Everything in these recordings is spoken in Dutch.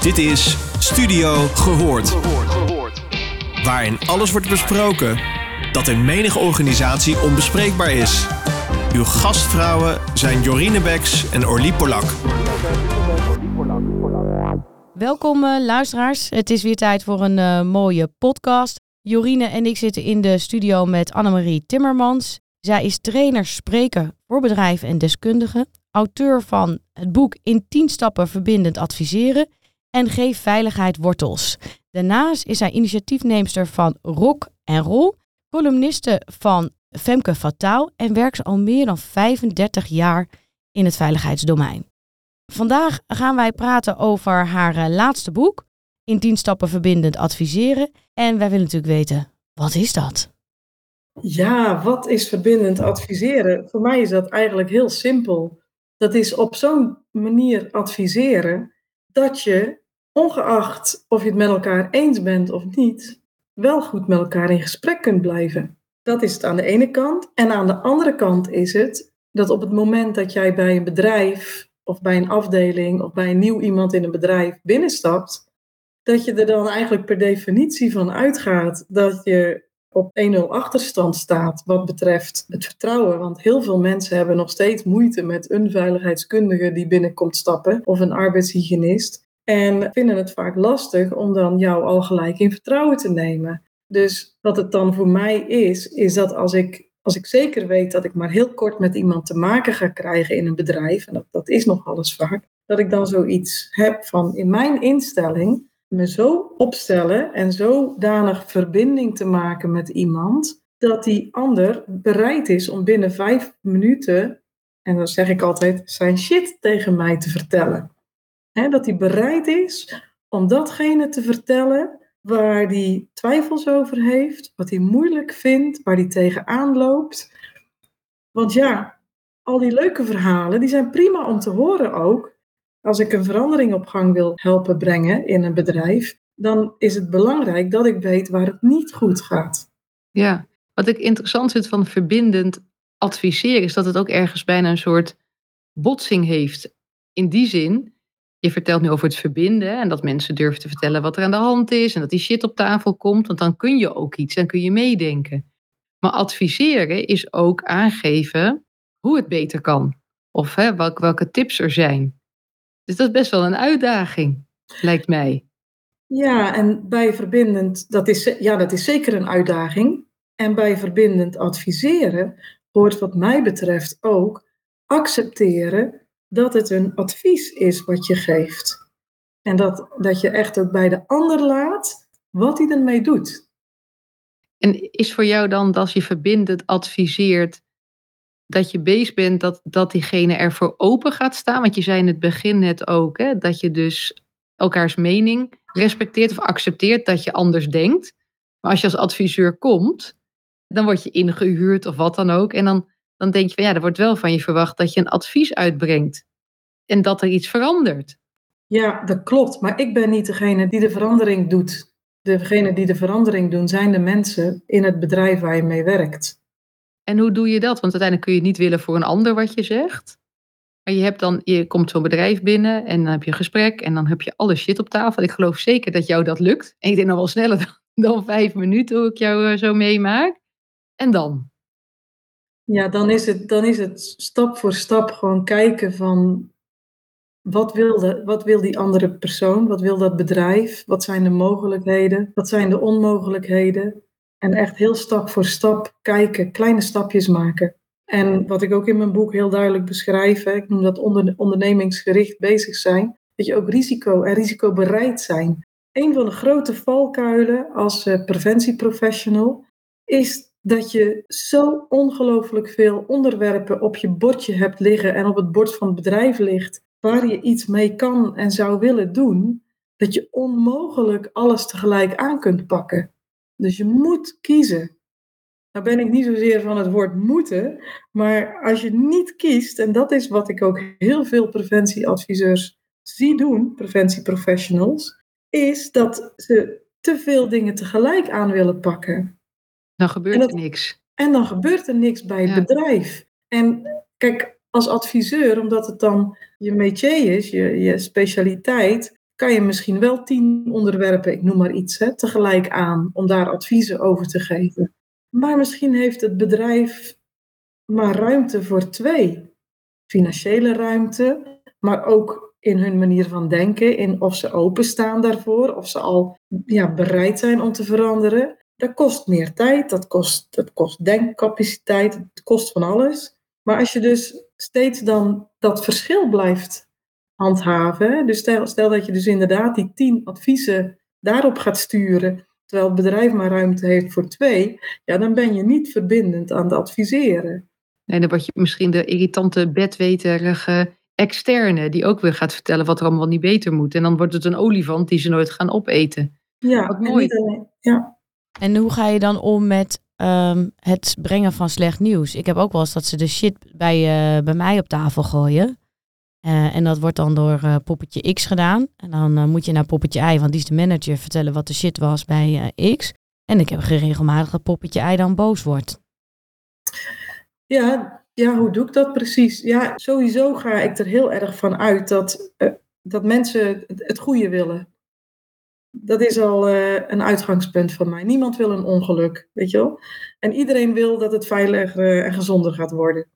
Dit is Studio Gehoord. Waarin alles wordt besproken dat in menige organisatie onbespreekbaar is. Uw gastvrouwen zijn Jorine Beks en Orlie Polak. Welkom uh, luisteraars. Het is weer tijd voor een uh, mooie podcast. Jorine en ik zitten in de studio met Annemarie Timmermans. Zij is trainer, spreker voor bedrijven en deskundigen. Auteur van het boek In 10 stappen verbindend adviseren en Geef veiligheid wortels. Daarnaast is zij initiatiefneemster van Rock en Roll, columniste van Femke Fataal en werkt al meer dan 35 jaar in het veiligheidsdomein. Vandaag gaan wij praten over haar eh, laatste boek, In 10 stappen verbindend adviseren. En wij willen natuurlijk weten, wat is dat? Ja, wat is verbindend adviseren? Voor mij is dat eigenlijk heel simpel. Dat is op zo'n manier adviseren dat je, ongeacht of je het met elkaar eens bent of niet, wel goed met elkaar in gesprek kunt blijven. Dat is het aan de ene kant. En aan de andere kant is het dat op het moment dat jij bij een bedrijf of bij een afdeling of bij een nieuw iemand in een bedrijf binnenstapt, dat je er dan eigenlijk per definitie van uitgaat dat je op 1-0 achterstand staat wat betreft het vertrouwen. Want heel veel mensen hebben nog steeds moeite met een veiligheidskundige die binnenkomt stappen of een arbeidshygiënist. En vinden het vaak lastig om dan jou al gelijk in vertrouwen te nemen. Dus wat het dan voor mij is, is dat als ik, als ik zeker weet dat ik maar heel kort met iemand te maken ga krijgen in een bedrijf, en dat, dat is nog alles vaak, dat ik dan zoiets heb van in mijn instelling me zo opstellen en zodanig verbinding te maken met iemand, dat die ander bereid is om binnen vijf minuten, en dan zeg ik altijd, zijn shit tegen mij te vertellen. Dat hij bereid is om datgene te vertellen waar hij twijfels over heeft, wat hij moeilijk vindt, waar hij tegenaan loopt. Want ja, al die leuke verhalen, die zijn prima om te horen ook. Als ik een verandering op gang wil helpen brengen in een bedrijf, dan is het belangrijk dat ik weet waar het niet goed gaat. Ja, wat ik interessant vind van verbindend adviseren, is dat het ook ergens bijna een soort botsing heeft. In die zin, je vertelt nu over het verbinden en dat mensen durven te vertellen wat er aan de hand is en dat die shit op tafel komt, want dan kun je ook iets, dan kun je meedenken. Maar adviseren is ook aangeven hoe het beter kan of hè, welke, welke tips er zijn. Dus dat is best wel een uitdaging, lijkt mij. Ja, en bij verbindend, dat is, ja, dat is zeker een uitdaging. En bij verbindend adviseren hoort wat mij betreft ook accepteren dat het een advies is wat je geeft. En dat, dat je echt ook bij de ander laat wat hij ermee doet. En is voor jou dan, als je verbindend adviseert, dat je bezig bent dat, dat diegene ervoor open gaat staan? Want je zei in het begin net ook, hè, dat je dus elkaars mening respecteert of accepteert dat je anders denkt. Maar als je als adviseur komt, dan word je ingehuurd of wat dan ook. En dan dan denk je van ja, er wordt wel van je verwacht dat je een advies uitbrengt en dat er iets verandert. Ja, dat klopt. Maar ik ben niet degene die de verandering doet. Degene die de verandering doen zijn de mensen in het bedrijf waar je mee werkt. En hoe doe je dat? Want uiteindelijk kun je niet willen voor een ander wat je zegt. Maar je, hebt dan, je komt zo'n bedrijf binnen en dan heb je een gesprek en dan heb je alle shit op tafel. Ik geloof zeker dat jou dat lukt. En ik denk nog wel sneller dan, dan vijf minuten hoe ik jou eh, zo meemaak. En dan? Ja, dan is, het, dan is het stap voor stap gewoon kijken van wat wil, de, wat wil die andere persoon, wat wil dat bedrijf, wat zijn de mogelijkheden, wat zijn de onmogelijkheden. En echt heel stap voor stap kijken, kleine stapjes maken. En wat ik ook in mijn boek heel duidelijk beschrijf, ik noem dat onder, ondernemingsgericht bezig zijn, dat je ook risico en risicobereid zijn. Een van de grote valkuilen als uh, preventieprofessional is dat je zo ongelooflijk veel onderwerpen op je bordje hebt liggen en op het bord van het bedrijf ligt, waar je iets mee kan en zou willen doen, dat je onmogelijk alles tegelijk aan kunt pakken. Dus je moet kiezen. Nou ben ik niet zozeer van het woord moeten, maar als je niet kiest, en dat is wat ik ook heel veel preventieadviseurs zie doen, preventieprofessionals, is dat ze te veel dingen tegelijk aan willen pakken. Dan gebeurt er niks. En dan gebeurt er niks bij het bedrijf. En kijk, als adviseur, omdat het dan je métier is, je, je specialiteit, kan je misschien wel tien onderwerpen, ik noem maar iets, hè, tegelijk aan om daar adviezen over te geven. Maar misschien heeft het bedrijf maar ruimte voor twee. Financiële ruimte, maar ook in hun manier van denken, in of ze openstaan daarvoor, of ze al ja, bereid zijn om te veranderen. Dat kost meer tijd, dat kost, dat kost denkcapaciteit, het kost van alles. Maar als je dus steeds dan dat verschil blijft handhaven, dus stel, stel dat je dus inderdaad die tien adviezen daarop gaat sturen, terwijl het bedrijf maar ruimte heeft voor twee, ja, dan ben je niet verbindend aan het adviseren. Nee, dan word je misschien de irritante, bedweterige externe, die ook weer gaat vertellen wat er allemaal niet beter moet. En dan wordt het een olifant die ze nooit gaan opeten. Ja, Wat mooi. En, alleen- ja. En hoe ga je dan om met ehm, het brengen van slecht nieuws? Ik heb ook wel eens dat ze de shit bij, eh, bij mij op tafel gooien. Eh, en dat wordt dan door eh, poppetje X gedaan. En dan moet je naar poppetje Y, want die is de manager, vertellen wat de shit was bij X. En ik heb geregelmatig dat poppetje Y dan boos wordt. Ja, ja, hoe doe ik dat precies? Ja, sowieso ga ik er heel erg van uit dat, dat mensen het goede willen. Dat is al eh, een uitgangspunt van mij. Niemand wil een ongeluk, weet je wel? En iedereen wil dat het veiliger eh, en gezonder gaat worden.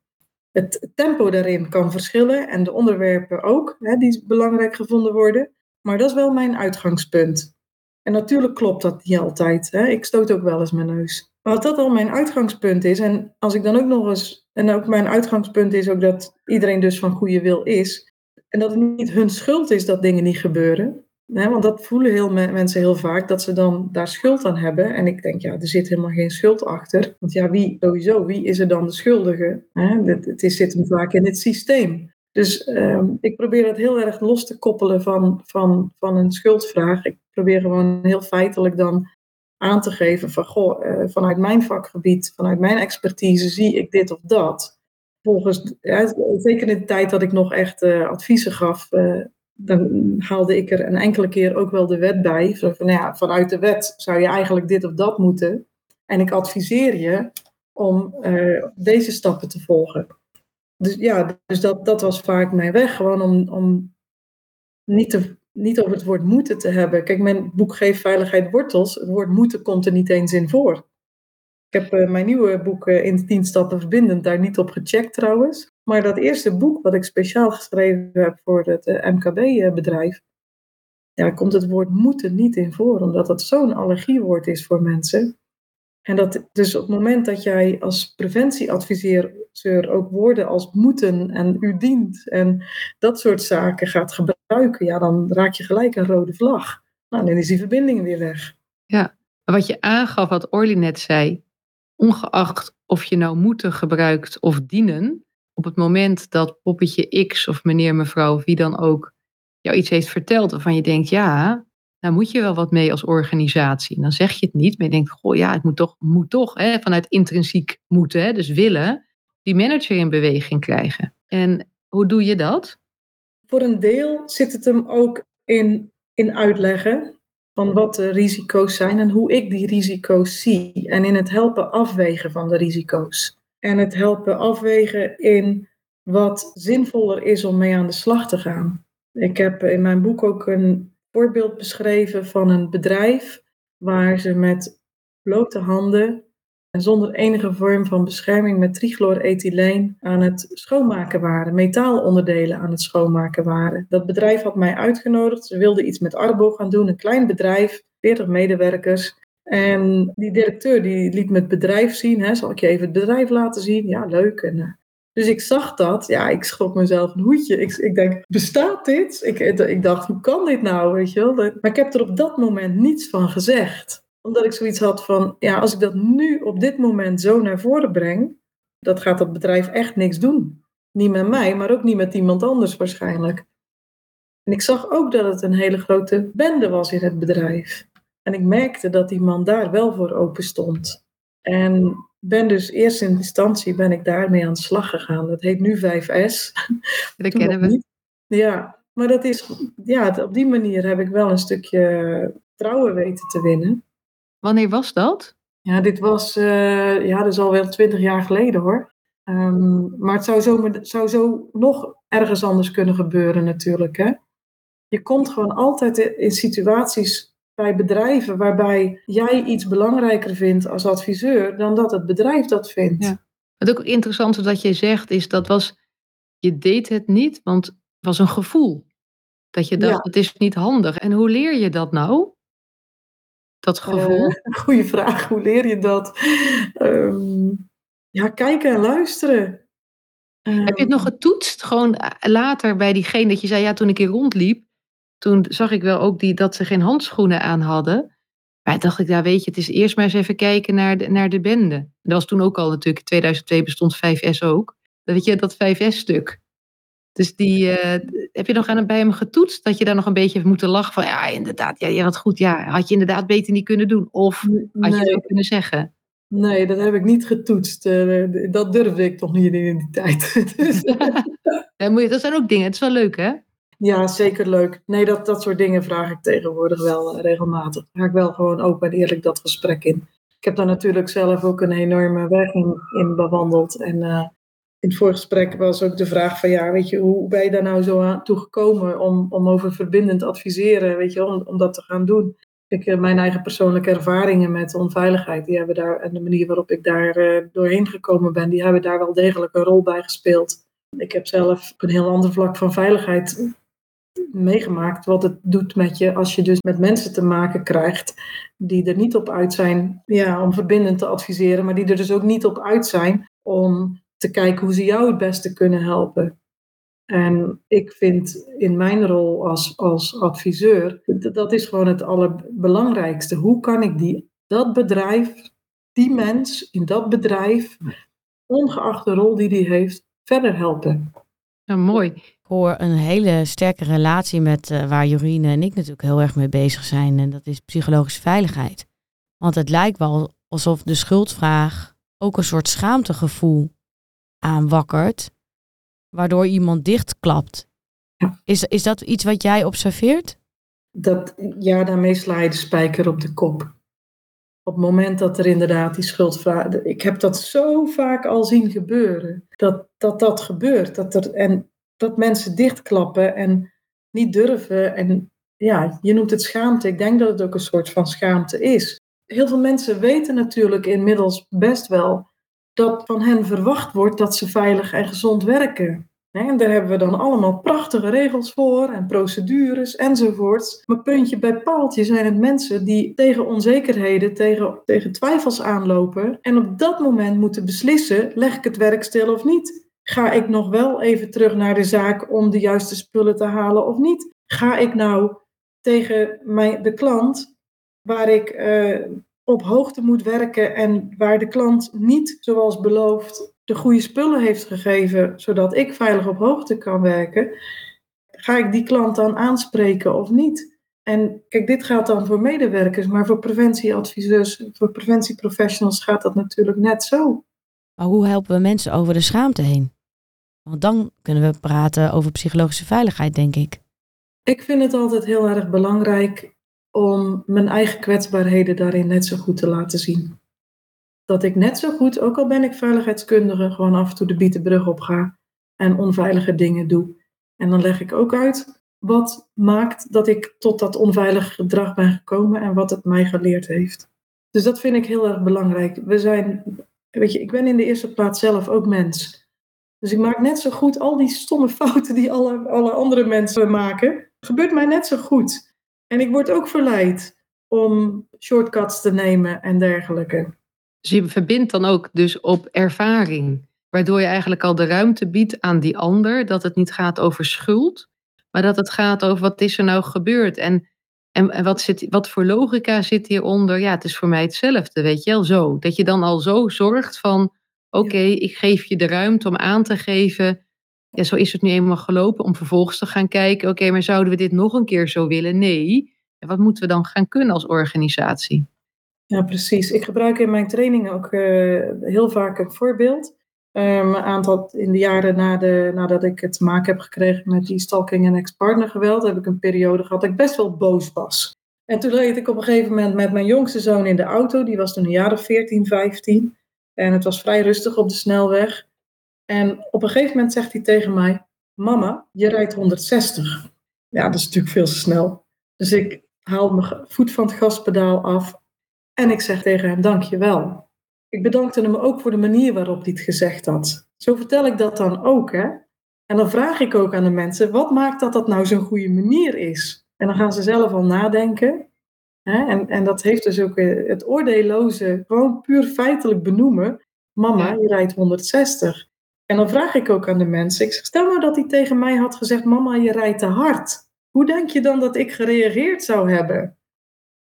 Het tempo daarin kan verschillen en de onderwerpen ook, hè, die belangrijk gevonden worden. Maar dat is wel mijn uitgangspunt. En natuurlijk klopt dat niet altijd. Hè? Ik stoot ook wel eens mijn neus. Maar wat dat al mijn uitgangspunt is, en als ik dan ook nog eens, en ook mijn uitgangspunt is ook dat iedereen dus van goede wil is, en dat het niet hun schuld is dat dingen niet gebeuren. Want dat voelen heel me- mensen heel vaak, dat ze dan daar schuld aan hebben. En ik denk, ja, er zit helemaal geen schuld achter. Want ja, wie sowieso, wie is er dan de schuldige? Hè? Het, het zit hem vaak in het systeem. Dus ehm, ik probeer het heel erg los te koppelen van, van, van een schuldvraag. Ik probeer gewoon heel feitelijk dan aan te geven van, goh, eh, vanuit mijn vakgebied, vanuit mijn expertise zie ik dit of dat. Volgens, zeker in de tijd dat ik nog echt eh, adviezen gaf, eh, dan haalde ik er een enkele keer ook wel de wet bij. Van, nou ja, vanuit de wet zou je eigenlijk dit of dat moeten. En ik adviseer je om eh, deze stappen te volgen. Dus ja, dus dat, dat was vaak mijn weg. Gewoon om, om niet, te, niet over het woord moeten te hebben. Kijk, mijn boek Geef Veiligheid Wortels. Het woord moeten komt er niet eens in voor. Ik heb eh, mijn nieuwe boek eh, In 10 Stappen Verbindend daar niet op gecheckt trouwens. Maar dat eerste boek wat ik speciaal geschreven heb voor het eh, MKB-bedrijf. Ja, daar komt het woord moeten niet in voor. Omdat dat zo'n allergiewoord is voor mensen. En dat dus op het moment dat jij als preventieadviseur ook woorden als moeten en u dient en dat soort zaken gaat gebruiken, ja, dan raak je gelijk een rode vlag. Nou, dan is die verbinding weer weg. Maar wat je aangaf, wat Orly net zei, ongeacht of je nou moeten gebruikt of dienen, op het moment dat poppetje X of meneer, mevrouw, wie dan ook, jou iets heeft verteld waarvan je denkt, ja, daar moet je wel wat mee als organisatie. Dan zeg je het niet, maar je denkt, goh, ja, het moet toch, moet toch hè, vanuit intrinsiek moeten, hè, dus willen, die manager in beweging krijgen. En hoe doe je dat? Voor een deel zit het hem ook in, in uitleggen van wat de risico's zijn en hoe ik die risico's zie. En in het helpen afwegen van de risico's. En het helpen afwegen in wat zinvoller is om mee aan de slag te gaan. Ik heb in mijn boek ook een voorbeeld beschreven van een bedrijf waar ze met blote handen en zonder enige vorm van bescherming met trichlorethyleen aan het schoonmaken waren, metaalonderdelen aan het schoonmaken waren. Dat bedrijf had mij uitgenodigd. Ze wilden iets met Arbo gaan doen, een klein bedrijf, 40 medewerkers. En die directeur die liet me het bedrijf zien. Hè. Zal ik je even het bedrijf laten zien? Ja, leuk. En, uh, dus ik zag dat. Ja, ik schrok mezelf een hoedje. Ik, ik denk, bestaat dit? Ik, ik dacht, hoe kan dit nou? Weet je wel? Maar ik heb er op dat moment niets van gezegd omdat ik zoiets had van, ja, als ik dat nu op dit moment zo naar voren breng, dat gaat dat bedrijf echt niks doen. Niet met mij, maar ook niet met iemand anders waarschijnlijk. En ik zag ook dat het een hele grote bende was in het bedrijf. En ik merkte dat die man daar wel voor open stond. En ben dus eerst in instantie ben ik daarmee aan de slag gegaan. Dat heet nu 5S. Dat kennen we. Ja, maar dat is, ja, op die manier heb ik wel een stukje trouwen weten te winnen. Wanneer was dat? Ja, dit was, uh, ja, dat is alweer twintig jaar geleden hoor. Um, maar het zou zo, zou zo nog ergens anders kunnen gebeuren natuurlijk. Hè? Je komt gewoon altijd in situaties bij bedrijven waarbij jij iets belangrijker vindt als adviseur dan dat het bedrijf dat vindt. Ja. Wat ook interessant is wat je zegt, is dat was, je deed het niet, want het was een gevoel. Dat je dacht, het is niet handig. En hoe leer je dat nou? Dat gevoel? Uh, goeie vraag, hoe leer je dat? Ehm, ja, kijken en luisteren. Heb je het ehm. nog getoetst? Gewoon eh, later bij diegene dat je zei, ja, toen ik hier rondliep, toen zag ik wel ook die, dat ze geen handschoenen aan hadden. Maar dacht ik, ja, weet je, het is eerst maar eens even kijken naar de, naar de bende. Dat was toen ook al natuurlijk, in 2002 bestond 5S ook. Weet je, dat 5S-stuk. Dus die, uh, heb je nog aan, bij hem getoetst? Dat je daar nog een beetje heeft moeten lachen van, ja, inderdaad, ja, ja, wat goed. Ja, had je inderdaad beter niet kunnen doen? Of had je het ook kunnen zeggen? Nee, dat heb ik niet getoetst. Uh, dat durfde ik toch niet in die tijd. Dus, ja, je, dat zijn ook dingen. Het is wel leuk, hè? Ja, zeker leuk. Nee, dat, dat soort dingen vraag ik tegenwoordig wel uh, regelmatig. Ga ik wel gewoon open en eerlijk dat gesprek in. Ik heb daar natuurlijk zelf ook een enorme weg in, in bewandeld. En uh, in het voorgesprek was ook de vraag van ja, weet je, hoe ben je daar nou zo aan toe gekomen om, om over verbindend adviseren, weet je, om, om dat te gaan doen? Ik, eh, mijn eigen persoonlijke ervaringen met onveiligheid, die hebben daar, en de manier waarop ik daar doorheen gekomen ben, die hebben daar wel degelijk een rol bij gespeeld. Ik heb zelf een heel ander vlak van veiligheid meegemaakt wat het doet met je als je dus met mensen te maken krijgt die er niet op uit zijn ja, om verbindend te adviseren, maar die er dus ook niet op uit zijn om te kijken hoe ze jou het beste kunnen helpen. En ik vind in mijn rol als, als adviseur, dat is gewoon het allerbelangrijkste. Hoe kan ik die, dat bedrijf, die mens in dat bedrijf, ongeacht de rol die die heeft, verder helpen? Ja, mooi. Hoor een hele sterke relatie met uh, waar Jorine en ik natuurlijk heel erg mee bezig zijn. En dat is psychologische veiligheid. Want het lijkt wel alsof de schuldvraag ook een soort schaamtegevoel aanwakkert, waardoor iemand dichtklapt. Is, is dat iets wat jij observeert? Dat, ja, daarmee sla je de spijker op de kop. Op het moment dat er inderdaad die schuldvraag. Ik heb dat zo vaak al zien gebeuren. Dat dat, dat gebeurt. Dat er, en dat mensen dichtklappen en niet durven. En ja, je noemt het schaamte. Ik denk dat het ook een soort van schaamte is. Heel veel mensen weten natuurlijk inmiddels best wel dat van hen verwacht wordt dat ze veilig en gezond werken. En daar hebben we dan allemaal prachtige regels voor en procedures enzovoorts. Maar puntje bij paaltje zijn het mensen die tegen onzekerheden, tegen, tegen twijfels aanlopen. En op dat moment moeten beslissen: leg ik het werk stil of niet? Ga ik nog wel even terug naar de zaak om de juiste spullen te halen of niet? Ga ik nou tegen mijn, de klant, waar ik uh, op hoogte moet werken en waar de klant niet, zoals beloofd, de goede spullen heeft gegeven, zodat ik veilig op hoogte kan werken, ga ik die klant dan aanspreken of niet? En kijk, dit gaat dan voor medewerkers, maar voor preventieadviseurs, voor preventieprofessionals gaat dat natuurlijk net zo. Maar hoe helpen we mensen over de schaamte heen? Want dan kunnen we praten over psychologische veiligheid, denk ik. Ik vind het altijd heel erg belangrijk om mijn eigen kwetsbaarheden daarin net zo goed te laten zien. Dat ik net zo goed, ook al ben ik veiligheidskundige, gewoon af en toe de bietenbrug op ga en onveilige dingen doe. En dan leg ik ook uit wat maakt dat ik tot dat onveilige gedrag ben gekomen en wat het mij geleerd heeft. Dus dat vind ik heel erg belangrijk. We zijn, weet je, ik ben in de eerste plaats zelf ook mens. Dus ik maak net zo goed al die stomme fouten die alle, alle andere mensen maken. Gebeurt mij net zo goed. En ik word ook verleid om shortcuts te nemen en dergelijke. Dus je verbindt dan ook dus op ervaring, waardoor je eigenlijk al de ruimte biedt aan die ander, dat het niet gaat over schuld, maar dat het gaat over wat is er nou gebeurd en, en, en wat, zit, wat voor logica zit hieronder. Ja, het is voor mij hetzelfde, weet je wel, zo. Dat je dan al zo zorgt van, oké, ik geef je de ruimte om aan te geven ja, zo is het nu eenmaal gelopen, om vervolgens te gaan kijken, oké, maar zouden we dit nog een keer zo willen? Nee. En wat moeten we dan gaan kunnen als organisatie? Ja, precies. Ik gebruik in mijn training ook uh, heel vaak een voorbeeld. Um, een aantal in de jaren na de, nadat ik het te maken heb gekregen met die stalking en ex-partner geweld, heb ik een periode gehad dat ik best wel boos was. En toen reed ik op een gegeven moment met mijn jongste zoon in de auto. Die was toen een jaar of 14, 15. En het was vrij rustig op de snelweg. En op een gegeven moment zegt hij tegen mij: Mama, je rijdt 160. Ja, dat is natuurlijk veel te snel. Dus ik haal mijn voet van het gaspedaal af en ik zeg tegen hem: Dank je wel. Ik bedankte hem ook voor de manier waarop hij het gezegd had. Zo vertel ik dat dan ook. Hè? En dan vraag ik ook aan de mensen: wat maakt dat dat nou zo'n goede manier is? En dan gaan ze zelf al nadenken. En, en dat heeft dus ook het oordeelloze, gewoon puur feitelijk benoemen. Mama, je rijdt 160. En dan vraag ik ook aan de mensen: ik zeg, stel nou dat hij tegen mij had gezegd: Mama, je rijdt te hard. Hoe denk je dan dat ik gereageerd zou hebben?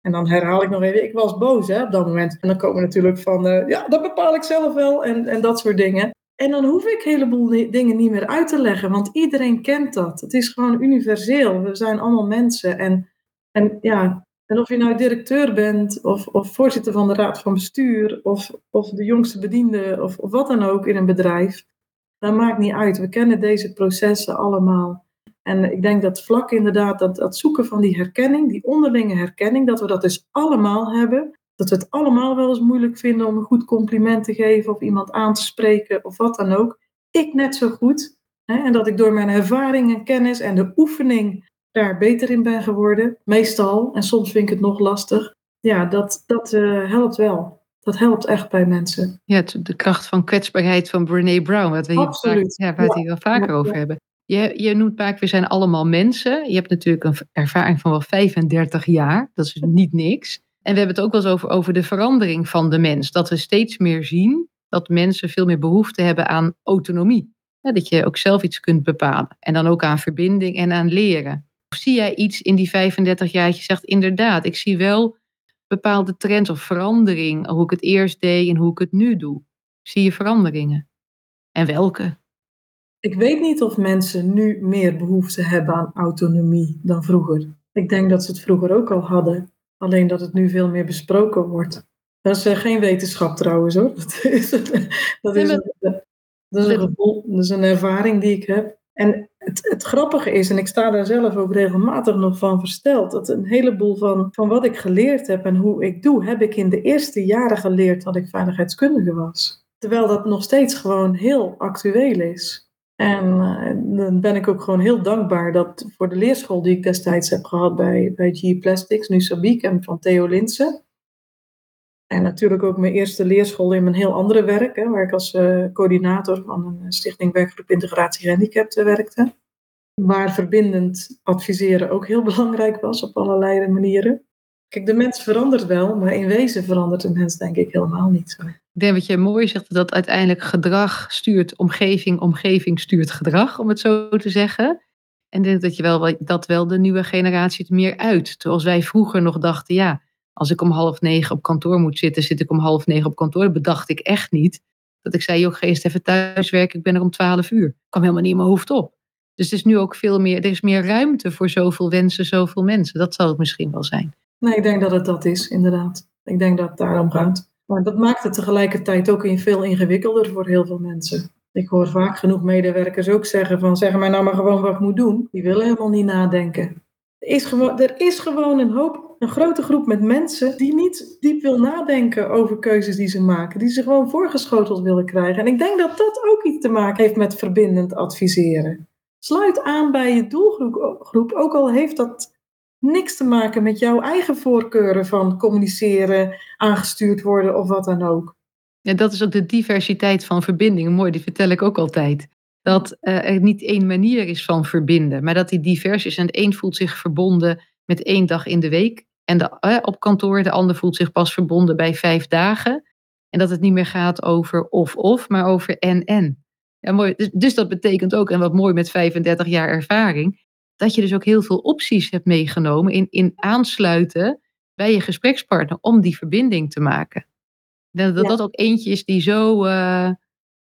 En dan herhaal ik nog even, ik was boos hè, op dat moment. En dan komen we natuurlijk van, uh, ja, dat bepaal ik zelf wel en, en dat soort dingen. En dan hoef ik een heleboel dingen niet meer uit te leggen, want iedereen kent dat. Het is gewoon universeel. We zijn allemaal mensen. En, en ja, en of je nou directeur bent, of, of voorzitter van de raad van bestuur, of, of de jongste bediende, of, of wat dan ook in een bedrijf, dat maakt niet uit. We kennen deze processen allemaal. En ik denk dat vlak inderdaad, dat, dat zoeken van die herkenning, die onderlinge herkenning, dat we dat dus allemaal hebben. Dat we het allemaal wel eens moeilijk vinden om een goed compliment te geven of iemand aan te spreken of wat dan ook. Ik net zo goed. Hè, en dat ik door mijn ervaring en kennis en de oefening daar beter in ben geworden. Meestal, en soms vind ik het nog lastig. Ja, dat, dat uh, helpt wel. Dat helpt echt bij mensen. Ja, de kracht van kwetsbaarheid van Brene Brown, wat we hier, vaak, ja, waar we het hier wel vaker over hebben. Je, je noemt vaak, we zijn allemaal mensen. Je hebt natuurlijk een ervaring van wel 35 jaar. Dat is niet niks. En we hebben het ook wel eens over, over de verandering van de mens. Dat we steeds meer zien dat mensen veel meer behoefte hebben aan autonomie. dat je ook zelf iets kunt bepalen. En dan ook aan verbinding en aan leren. Of zie jij iets in die 35 jaar dat je zegt, inderdaad, ik zie wel bepaalde trends of verandering. Hoe ik het eerst deed en hoe ik het nu doe. Zie je veranderingen? En welke? Ik weet niet of mensen nu meer behoefte hebben aan autonomie dan vroeger. Ik denk dat ze het vroeger ook al hadden, alleen dat het nu veel meer besproken wordt. Dat is uh, geen wetenschap trouwens hoor. Dat is, dat is, een, dat is een gevoel, dat is een ervaring die ik heb. En het, grappige is, en ik sta daar zelf ook regelmatig nog van versteld, dat een heleboel van, van wat ik geleerd heb en hoe ik doe, heb ik in de eerste jaren geleerd dat ik veiligheidskundige was. Terwijl dat nog steeds gewoon heel actueel is. En uh, dan ben ik ook gewoon heel dankbaar dat voor de leerschool die ik destijds heb gehad bij, bij G Plastics, nu Sabiek en van Theo Linsen. En natuurlijk ook mijn eerste leerschool in mijn heel andere werk, hè, waar ik als uh, coördinator van een stichting werkgroep Integratie Gehandicapten werkte. Waar verbindend adviseren ook heel belangrijk was op allerlei manieren. Kijk, de mens verandert wel, maar in wezen verandert de mens denk ik helemaal niet zo. Ik denk wat je mooi zegt, dat uiteindelijk gedrag stuurt omgeving, omgeving stuurt gedrag, om het zo te zeggen. En ik denk dat je wel, dat wel de nieuwe generatie het meer uit. Terwijl wij vroeger nog dachten, ja, als ik om half negen op kantoor moet zitten, zit ik om half negen op kantoor. Dat bedacht ik echt niet. Dat ik zei, joh, ga eerst even thuiswerken, ik ben er om twaalf uur. kwam helemaal niet in mijn hoofd op. Dus het is nu ook veel meer, er is meer ruimte voor zoveel wensen, zoveel mensen. Dat zal het misschien wel zijn. Nee, ik denk dat het dat is, inderdaad. Ik denk dat het daarom gaat. Maar dat maakt het tegelijkertijd ook veel ingewikkelder voor heel veel mensen. Ik hoor vaak genoeg medewerkers ook zeggen van zeg mij nou maar gewoon wat ik moet doen. Die willen helemaal niet nadenken. Er is gewoon, er is gewoon een hoop, een grote groep met mensen die niet diep wil nadenken over keuzes die ze maken. Die ze gewoon voorgeschoteld willen krijgen. En ik denk dat dat ook iets te maken heeft met verbindend adviseren. Sluit aan bij je doelgroep, ook al heeft dat niks te maken met jouw eigen voorkeuren van communiceren, aangestuurd worden of wat dan ook. Ja, dat is ook de diversiteit van verbindingen. Mooi, die vertel ik ook altijd. Dat uh, er niet één manier is van verbinden, maar dat die divers is. En de een voelt zich verbonden met één dag in de week en de, uh, op kantoor. De ander voelt zich pas verbonden bij vijf dagen. En dat het niet meer gaat over of-of, maar over en-en. Ja, mooi. Dus, dus dat betekent ook, en wat mooi met 35 jaar ervaring, dat je dus ook heel veel opties hebt meegenomen in, in aansluiten bij je gesprekspartner om die verbinding te maken. Dat dat, dat ook eentje is die zo uh,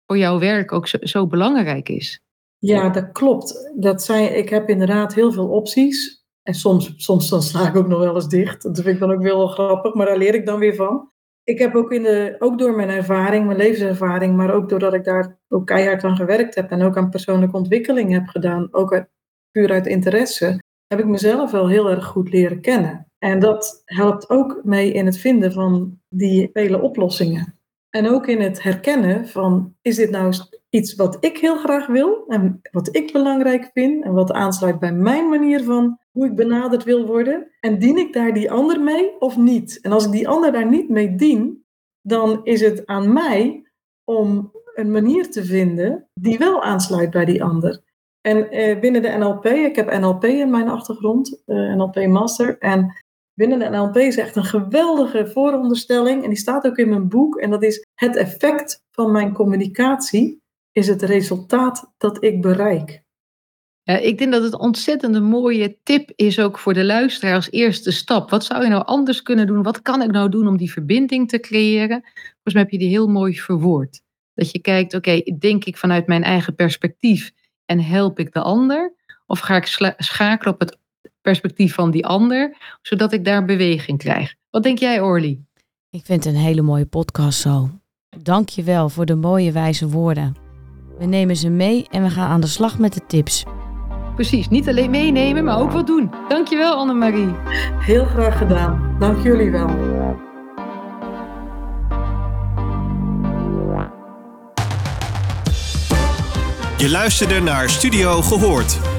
voor jouw werk ook zo, belangrijk is. Ja, dat klopt. Dat zijn, ik heb inderdaad heel veel opties. En soms, soms dan sla ik ook nog wel eens dicht. Dat vind ik dan ook wel grappig, maar daar leer ik dan weer van. Ik heb ook, in de, ook door mijn ervaring, mijn levenservaring, maar ook doordat ik daar ook keihard aan gewerkt heb en ook aan persoonlijke ontwikkeling heb gedaan, ook uit puur uit interesse, heb ik mezelf wel heel erg goed leren kennen. En dat helpt ook mee in het vinden van die vele oplossingen. En ook in het herkennen van, is dit nou iets wat ik heel graag wil en wat ik belangrijk vind en wat aansluit bij mijn manier van hoe ik benaderd wil worden. En dien ik daar die ander mee of niet? En als ik die ander daar niet mee dien, dan is het aan mij om een manier te vinden die wel aansluit bij die ander. En eh, binnen de NLP, ik heb NLP in mijn achtergrond, uh, NLP Master. En binnen de NLP is echt een geweldige vooronderstelling. En die staat ook in mijn boek. En dat is het effect van mijn communicatie is het resultaat dat ik bereik. Ja, ik denk dat het een mooie tip is ook voor de luisteraar als eerste stap. Wat zou je nou anders kunnen doen? Wat kan ik nou doen om die verbinding te creëren? Volgens mij heb je die heel mooi verwoord. Dat je kijkt, oké, denk ik vanuit mijn eigen perspectief en help ik de ander? Of ga ik schakelen op het perspectief van die ander, zodat ik daar beweging krijg? Wat denk jij, Orly? Ik vind het een hele mooie podcast zo. Dank je wel voor de mooie wijze woorden. We nemen ze mee en we gaan aan de slag met de tips. Precies, niet alleen meenemen, maar ook wat doen. Dankjewel Annemarie. Heel graag gedaan. Dank jullie wel. Je luisterde naar Studio Gehoord.